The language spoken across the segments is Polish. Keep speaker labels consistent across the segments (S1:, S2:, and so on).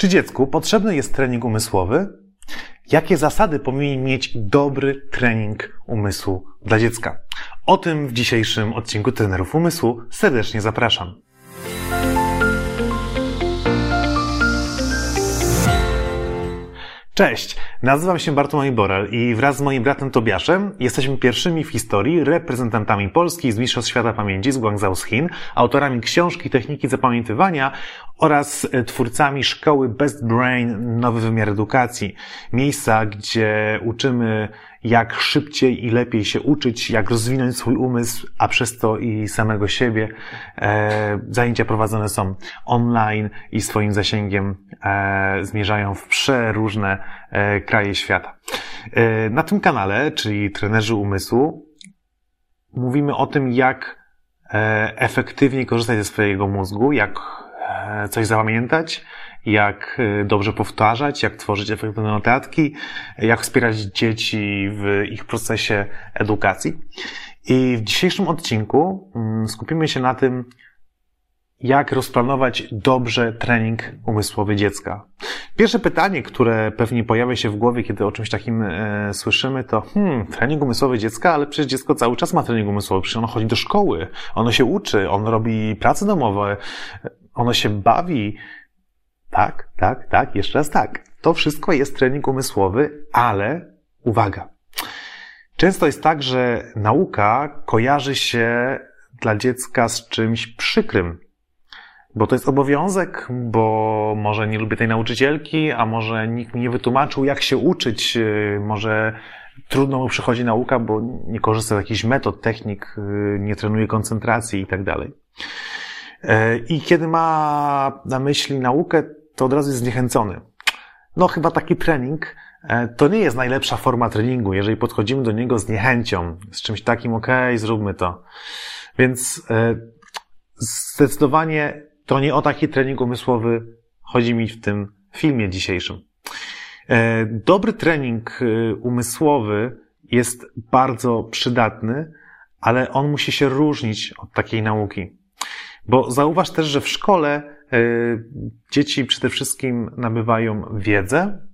S1: Czy dziecku potrzebny jest trening umysłowy? Jakie zasady powinien mieć dobry trening umysłu dla dziecka? O tym w dzisiejszym odcinku Trenerów Umysłu serdecznie zapraszam. Cześć, nazywam się Bartłomiej Borel i wraz z moim bratem Tobiaszem jesteśmy pierwszymi w historii reprezentantami Polski z Mistrzostw Świata Pamięci z Guangzhou z Chin, autorami książki Techniki Zapamiętywania oraz twórcami szkoły Best Brain Nowy Wymiar Edukacji. Miejsca, gdzie uczymy jak szybciej i lepiej się uczyć, jak rozwinąć swój umysł, a przez to i samego siebie. E, zajęcia prowadzone są online i swoim zasięgiem e, zmierzają w przeróżne e, kraje świata. Na tym kanale, czyli Trenerzy Umysłu, mówimy o tym, jak efektywnie korzystać ze swojego mózgu, jak coś zapamiętać, jak y, dobrze powtarzać, jak tworzyć efektywne notatki, jak wspierać dzieci w ich procesie edukacji. I w dzisiejszym odcinku mm, skupimy się na tym, jak rozplanować dobrze trening umysłowy dziecka. Pierwsze pytanie, które pewnie pojawia się w głowie, kiedy o czymś takim e, słyszymy, to hmm, trening umysłowy dziecka, ale przecież dziecko cały czas ma trening umysłowy, przecież ono chodzi do szkoły, ono się uczy, ono robi prace domowe, ono się bawi, tak, tak, tak, jeszcze raz tak. To wszystko jest trening umysłowy, ale uwaga. Często jest tak, że nauka kojarzy się dla dziecka z czymś przykrym. Bo to jest obowiązek, bo może nie lubię tej nauczycielki, a może nikt mi nie wytłumaczył, jak się uczyć, może trudno mu przychodzi nauka, bo nie korzysta z jakichś metod, technik, nie trenuje koncentracji i tak dalej. E, I kiedy ma na myśli naukę, to od razu jest zniechęcony. No, chyba taki trening e, to nie jest najlepsza forma treningu, jeżeli podchodzimy do niego z niechęcią, z czymś takim, ok, zróbmy to. Więc e, zdecydowanie to nie o taki trening umysłowy chodzi mi w tym filmie dzisiejszym. E, dobry trening umysłowy jest bardzo przydatny, ale on musi się różnić od takiej nauki. Bo zauważ też, że w szkole dzieci przede wszystkim nabywają wiedzę,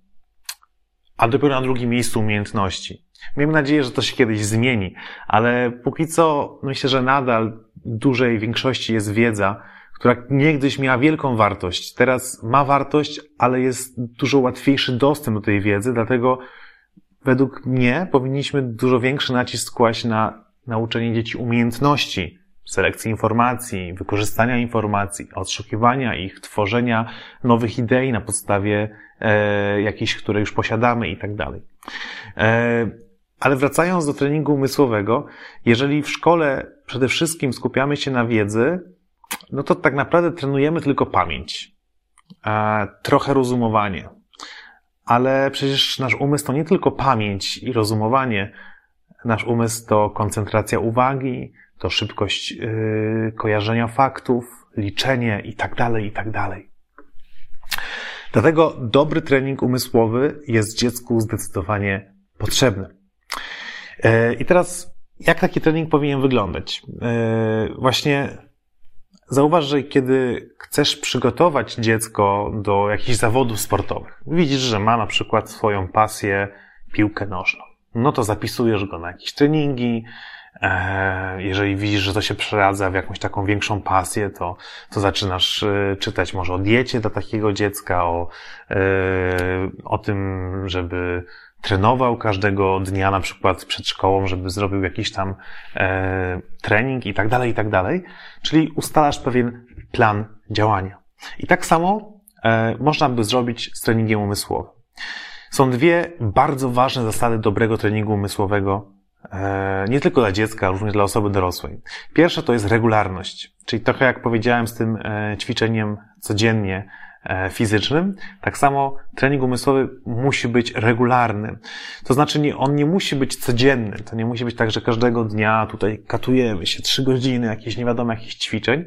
S1: a dopiero na drugim miejscu umiejętności. Miejmy nadzieję, że to się kiedyś zmieni, ale póki co myślę, że nadal dużej większości jest wiedza, która niegdyś miała wielką wartość. Teraz ma wartość, ale jest dużo łatwiejszy dostęp do tej wiedzy, dlatego według mnie powinniśmy dużo większy nacisk kłaść na nauczenie dzieci umiejętności, selekcji informacji, wykorzystania informacji, odszukiwania ich, tworzenia nowych idei na podstawie e, jakichś, które już posiadamy i tak dalej. E, ale wracając do treningu umysłowego, jeżeli w szkole przede wszystkim skupiamy się na wiedzy, no to tak naprawdę trenujemy tylko pamięć, e, trochę rozumowanie. Ale przecież nasz umysł to nie tylko pamięć i rozumowanie, nasz umysł to koncentracja uwagi, to szybkość yy, kojarzenia faktów, liczenie i tak dalej, i tak dalej. Dlatego dobry trening umysłowy jest dziecku zdecydowanie potrzebny. Yy, I teraz, jak taki trening powinien wyglądać? Yy, właśnie zauważ, że kiedy chcesz przygotować dziecko do jakichś zawodów sportowych, widzisz, że ma na przykład swoją pasję piłkę nożną, no to zapisujesz go na jakieś treningi, E, jeżeli widzisz, że to się przeradza w jakąś taką większą pasję, to, to zaczynasz e, czytać może o diecie dla takiego dziecka, o, e, o tym, żeby trenował każdego dnia, na przykład przed szkołą, żeby zrobił jakiś tam trening i tak dalej, i tak dalej. Czyli ustalasz pewien plan działania. I tak samo można by zrobić z treningiem umysłowym. Są dwie bardzo ważne zasady dobrego treningu umysłowego, E, nie tylko dla dziecka, również dla osoby dorosłej. Pierwsze to jest regularność, czyli trochę jak powiedziałem z tym e, ćwiczeniem codziennie e, fizycznym, tak samo trening umysłowy musi być regularny. To znaczy nie, on nie musi być codzienny, to nie musi być tak, że każdego dnia tutaj katujemy się trzy godziny, jakieś nie wiadomo jakich ćwiczeń,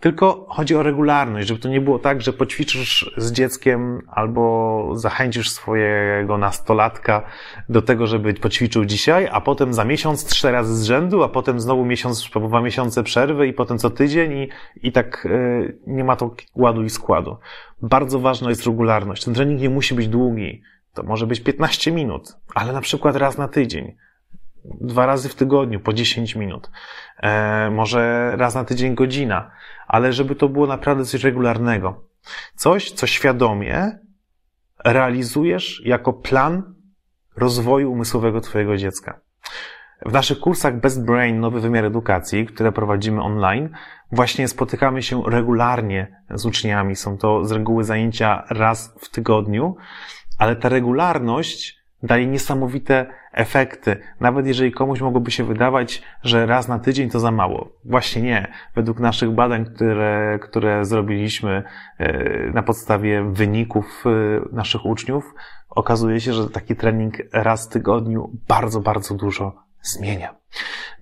S1: Tylko chodzi o regularność, żeby to nie było tak, że poćwiczysz z dzieckiem albo zachęcisz swojego nastolatka do tego, żeby poćwiczył dzisiaj, a potem za miesiąc trzy razy z rzędu, a potem znowu miesiąc, dwa miesiące przerwy i potem co tydzień i, i tak yy, nie ma to ładu i składu. Bardzo ważna jest regularność. Ten trening nie musi być długi. To może być 15 minut, ale na przykład raz na tydzień dwa razy w tygodniu po 10 minut, e, może raz na tydzień godzina, ale żeby to było naprawdę coś regularnego. Coś, co świadomie realizujesz jako plan rozwoju umysłowego Twojego dziecka. W naszych kursach Best Brain, nowy wymiar edukacji, które prowadzimy online, właśnie spotykamy się regularnie z uczniami. Są to z reguły zajęcia raz w tygodniu, ale ta regularność daje niesamowite efekty, nawet jeżeli komuś mogłoby się wydawać, że raz na tydzień to za mało. Właśnie nie. Według naszych badań, które, które zrobiliśmy e, na podstawie wyników e, naszych uczniów, okazuje się, że taki trening raz w tygodniu bardzo, bardzo dużo zmienia.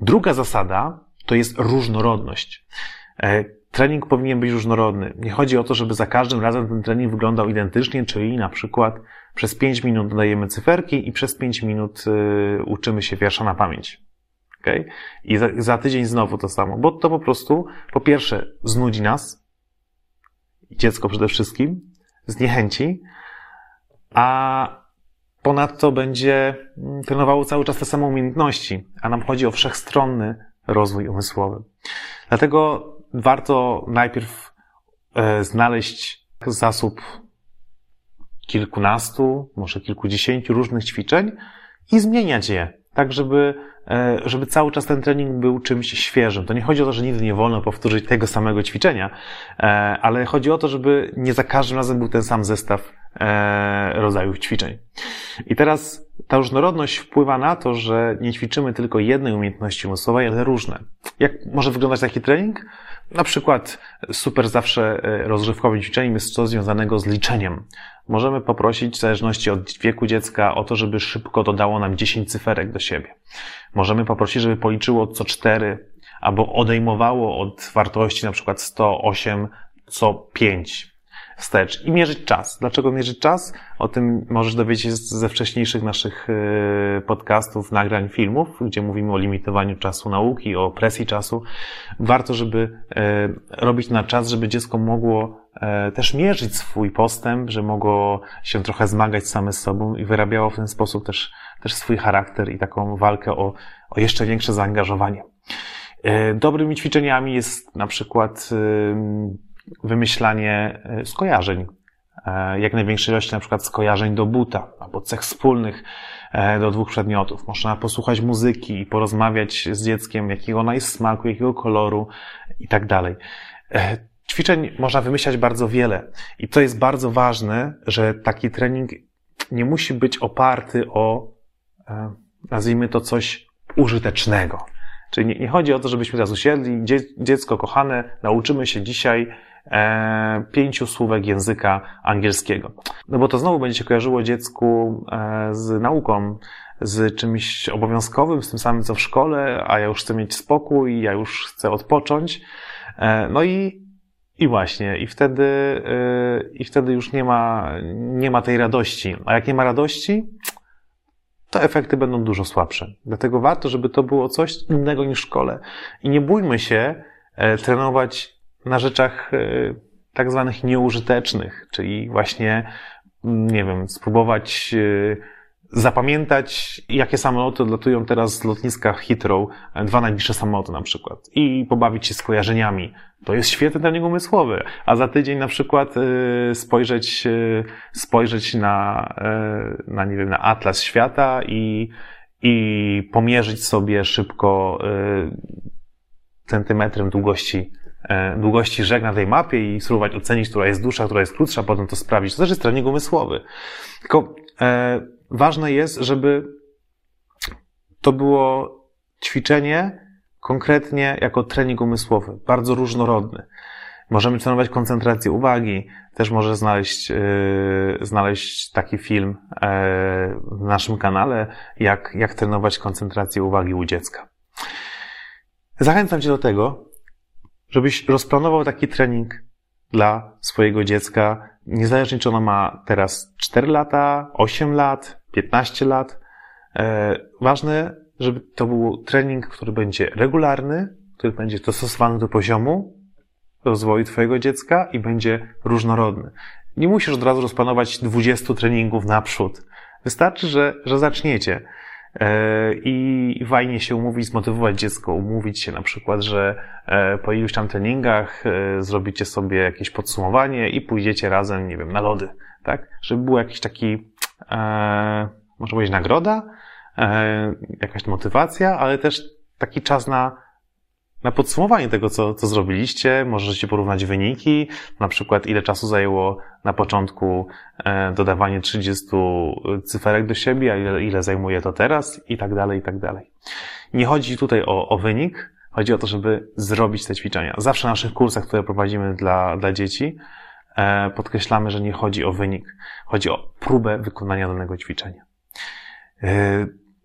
S1: Druga zasada to jest różnorodność. Trening powinien być różnorodny. Nie chodzi o to, żeby za każdym razem ten trening wyglądał identycznie, czyli na przykład przez 5 minut dodajemy cyferki i przez 5 minut y, uczymy się wiersza na pamięć. Okay? I za, za tydzień znowu to samo, bo to po prostu, po pierwsze, znudzi nas, dziecko przede wszystkim, zniechęci, a ponadto będzie mm, trenowało cały czas te same umiejętności, a nam chodzi o wszechstronny rozwój umysłowy. Dlatego warto najpierw e, znaleźć zasób kilkunastu, może kilkudziesięciu różnych ćwiczeń i zmieniać je, tak żeby, e, żeby cały czas ten trening był czymś świeżym. To nie chodzi o to, że nigdy nie wolno powtórzyć tego samego ćwiczenia, e, ale chodzi o to, żeby nie za każdym razem był ten sam zestaw rodzajów ćwiczeń. I teraz ta różnorodność wpływa na to, że nie ćwiczymy tylko jednej umiejętności umysłowej, ale różne. Jak może wyglądać taki trening? Na przykład super zawsze e, rozrywkowym ćwiczeniem jest coś związanego z liczeniem. Możemy poprosić, w zależności od wieku dziecka, o to, żeby szybko dodało nam 10 cyferek do siebie. Możemy poprosić, żeby policzyło co 4, albo odejmowało od wartości na przykład 108 co 5 wstecz i mierzyć czas. Dlaczego mierzyć czas? O tym możesz dowiedzieć się ze wcześniejszych naszych e, podcastów, nagrań, filmów, gdzie mówimy o limitowaniu czasu nauki, o presji czasu. Warto, żeby e, robić na czas, żeby dziecko mogło e, też mierzyć swój postęp, że mogło się trochę zmagać same z sobą i wyrabiało w ten sposób też, też swój charakter i taką walkę o, o jeszcze większe zaangażowanie. Dobrymi ćwiczeniami jest na przykład wymyślanie e, skojarzeń, e, jak największej ilości na przykład skojarzeń do buta albo cech wspólnych e, do dwóch przedmiotów. Można posłuchać muzyki i porozmawiać z dzieckiem, jakiego ona jest smaku, jakiego koloru i tak dalej. Ćwiczeń można wymyślać bardzo wiele i to jest bardzo ważne, że taki trening nie musi być oparty o, nazwijmy to coś użytecznego. Czyli nie, nie chodzi o to, żebyśmy teraz usiedli, dziecko kochane, nauczymy się dzisiaj e, pięciu słówek języka angielskiego. No bo to znowu będzie się kojarzyło dziecku e, z nauką, z czymś obowiązkowym, z tym samym co w szkole, a ja już chcę mieć spokój, ja już chcę odpocząć. E, no i i właśnie, i wtedy, yy, i wtedy już nie ma, nie ma tej radości. A jak nie ma radości, to efekty będą dużo słabsze. Dlatego warto, żeby to było coś innego niż w szkole. I nie bójmy się e, trenować na rzeczach e, tak zwanych nieużytecznych, czyli właśnie, mm, nie wiem, spróbować e, zapamiętać, jakie samoloty odlatują teraz z lotniska Heathrow, dwa najbliższe samoloty na przykład, i pobawić się skojarzeniami. To jest świetny trening umysłowy. A za tydzień na przykład e, spojrzeć, spojrzeć na, na, nie wiem, na atlas świata i, i pomierzyć sobie szybko centymetrem długości E, długości rzek na tej mapie i spróbować ocenić, która jest dłuższa, która jest krótsza, potem to sprawdzić. To też jest trening umysłowy. Tylko e, ważne jest, żeby to było ćwiczenie konkretnie jako trening umysłowy, bardzo różnorodny. Możemy trenować koncentrację uwagi. Też może znaleźć, yy, znaleźć taki film yy, w naszym kanale, jak, jak trenować koncentrację uwagi u dziecka. Zachęcam Cię do tego, żebyś rozplanował taki trening dla swojego dziecka, niezależnie czy ono ma teraz 4 lata, 8 lat, 15 lat. E, ważne, żeby to był trening, który będzie regularny, który będzie dostosowany do poziomu rozwoju Twojego dziecka i będzie różnorodny. Nie musisz od razu rozplanować 20 treningów naprzód. Wystarczy, że, że zaczniecie. E, I fajnie się umówić, zmotywować dziecko, umówić się na przykład, że e, po iluś tam treningach e, zrobicie sobie jakieś podsumowanie i pójdziecie razem, nie wiem, na lody, tak? Żeby był jakiś taki, e, może powiedzieć nagroda, e, jakaś motywacja, ale też taki czas na na podsumowanie tego, co, co zrobiliście. Możecie porównać wyniki, na przykład ile czasu zajęło na początku e, dodawanie 30 cyferek do siebie, a ile, ile zajmuje to teraz i tak dalej, i tak dalej. Nie chodzi tutaj o, o wynik, chodzi o to, żeby zrobić te ćwiczenia. Zawsze na naszych kursach, które prowadzimy dla, dla dzieci, e, podkreślamy, że nie chodzi o wynik, chodzi o próbę wykonania danego ćwiczenia.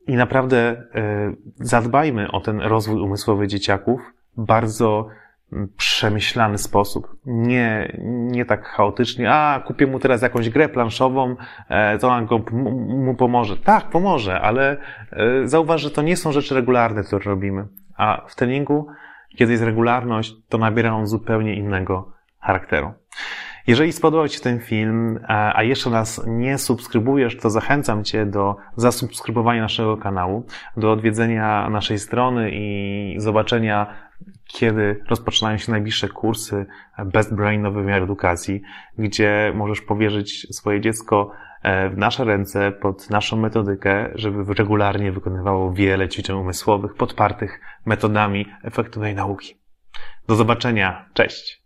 S1: I naprawdę e, zadbajmy o ten rozwój umysłowy dzieciaków bardzo mm, przemyślany sposób. Nie, nie tak chaotycznie, a kupię mu teraz jakąś grę planszową, e, to on go, mu pomoże. Tak, pomoże, ale e, zauważ, że to nie są rzeczy regularne, które robimy. A w treningu, kiedy jest regularność, to nabiera on zupełnie innego charakteru. Jeżeli spodobał Ci ten film, a jeszcze nas nie subskrybujesz, to zachęcam Cię do zasubskrybowania naszego kanału, do odwiedzenia naszej strony i zobaczenia, kiedy rozpoczynają się najbliższe kursy Best Brain Nowy Wymiar Edukacji, gdzie możesz powierzyć swoje dziecko e, w nasze ręce, pod naszą metodykę, żeby regularnie wykonywało wiele ćwiczeń umysłowych podpartych metodami efektywnej nauki. Do zobaczenia. Cześć!